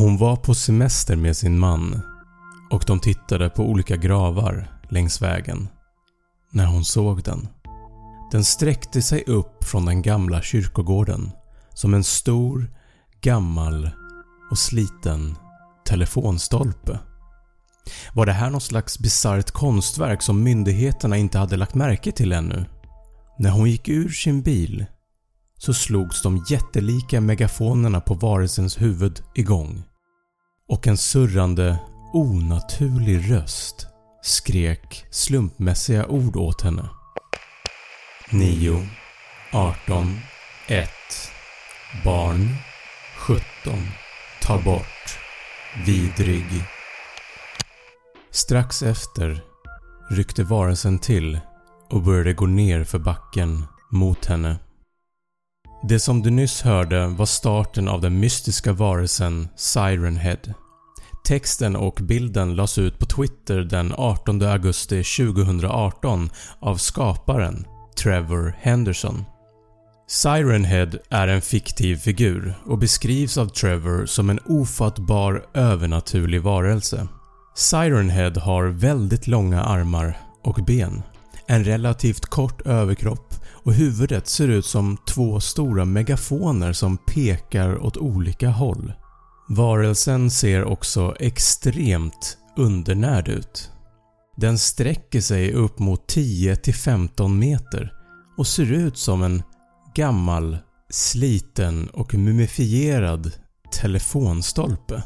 Hon var på semester med sin man och de tittade på olika gravar längs vägen när hon såg den. Den sträckte sig upp från den gamla kyrkogården som en stor, gammal och sliten telefonstolpe. Var det här något slags bisarrt konstverk som myndigheterna inte hade lagt märke till ännu? När hon gick ur sin bil så slogs de jättelika megafonerna på varelsens huvud igång och en surrande, onaturlig röst skrek slumpmässiga ord åt henne. 9, 18, 1, barn, 17, ta bort, vidrig. Strax efter ryckte varelsen till och började gå ner för backen mot henne. Det som du nyss hörde var starten av den mystiska varelsen Siren Head. Texten och bilden lades ut på Twitter den 18 augusti 2018 av skaparen Trevor Henderson. Siren Head är en fiktiv figur och beskrivs av Trevor som en ofattbar övernaturlig varelse. Siren Head har väldigt långa armar och ben, en relativt kort överkropp och huvudet ser ut som två stora megafoner som pekar åt olika håll. Varelsen ser också extremt undernärd ut. Den sträcker sig upp mot 10-15 meter och ser ut som en gammal, sliten och mumifierad telefonstolpe.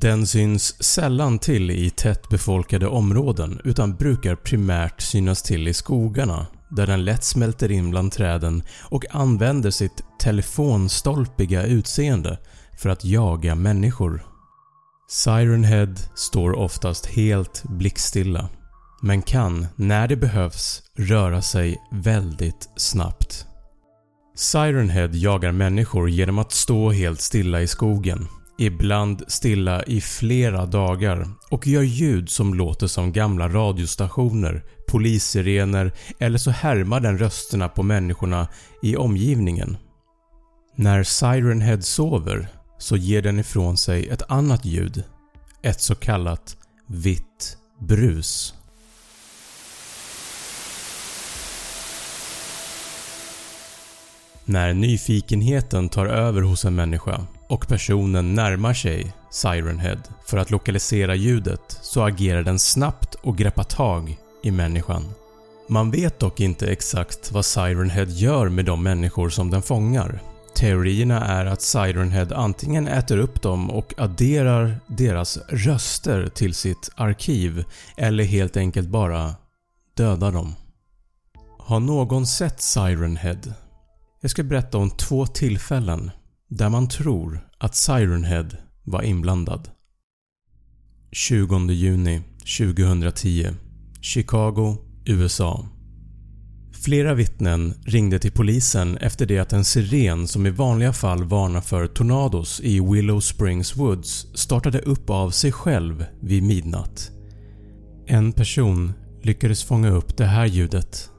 Den syns sällan till i tättbefolkade områden utan brukar primärt synas till i skogarna där den lätt smälter in bland träden och använder sitt telefonstolpiga utseende för att jaga människor. Siren Head står oftast helt blickstilla men kan, när det behövs, röra sig väldigt snabbt. Siren Head jagar människor genom att stå helt stilla i skogen, ibland stilla i flera dagar och gör ljud som låter som gamla radiostationer, polissirener eller så härmar den rösterna på människorna i omgivningen. När Sirenhead sover så ger den ifrån sig ett annat ljud, ett så kallat vitt brus. När nyfikenheten tar över hos en människa och personen närmar sig Siren Head för att lokalisera ljudet så agerar den snabbt och greppar tag i människan. Man vet dock inte exakt vad Siren Head gör med de människor som den fångar. Teorierna är att Siren Head antingen äter upp dem och adderar deras röster till sitt arkiv eller helt enkelt bara dödar dem. Har någon sett Siren Head? Jag ska berätta om två tillfällen där man tror att Sirenhead var inblandad. 20 juni 2010 Chicago, USA Flera vittnen ringde till polisen efter det att en siren som i vanliga fall varnar för tornados i Willow Springs Woods startade upp av sig själv vid midnatt. En person lyckades fånga upp det här ljudet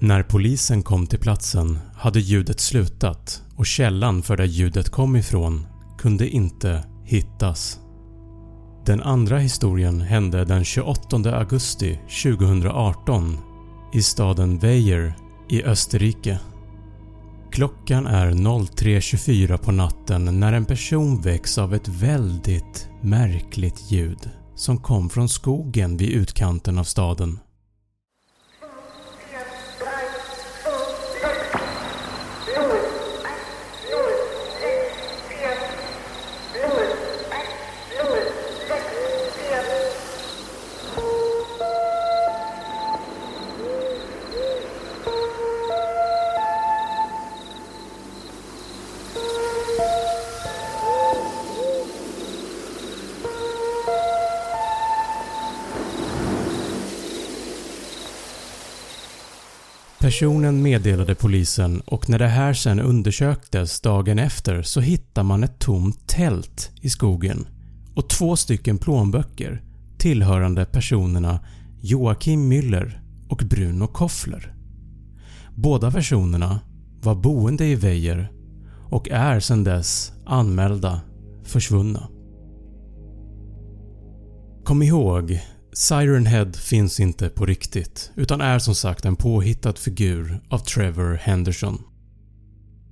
När polisen kom till platsen hade ljudet slutat och källan för där ljudet kom ifrån kunde inte hittas. Den andra historien hände den 28 augusti 2018 i staden Weyer i Österrike. Klockan är 03.24 på natten när en person väcks av ett väldigt märkligt ljud som kom från skogen vid utkanten av staden. Personen meddelade polisen och när det här sen undersöktes dagen efter så hittar man ett tomt tält i skogen och två stycken plånböcker tillhörande personerna Joakim Müller och Bruno Koffler. Båda personerna var boende i Weijer och är sedan dess anmälda försvunna. Kom ihåg, Siren Head finns inte på riktigt utan är som sagt en påhittad figur av Trevor Henderson.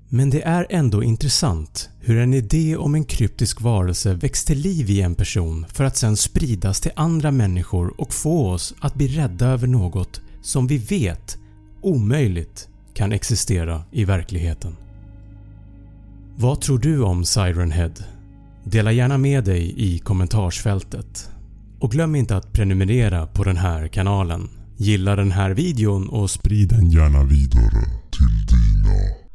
Men det är ändå intressant hur en idé om en kryptisk varelse väcks till liv i en person för att sen spridas till andra människor och få oss att bli rädda över något som vi vet omöjligt kan existera i verkligheten. Vad tror du om Siren Head? Dela gärna med dig i kommentarsfältet. Och glöm inte att prenumerera på den här kanalen. Gilla den här videon och sprid den gärna vidare till dina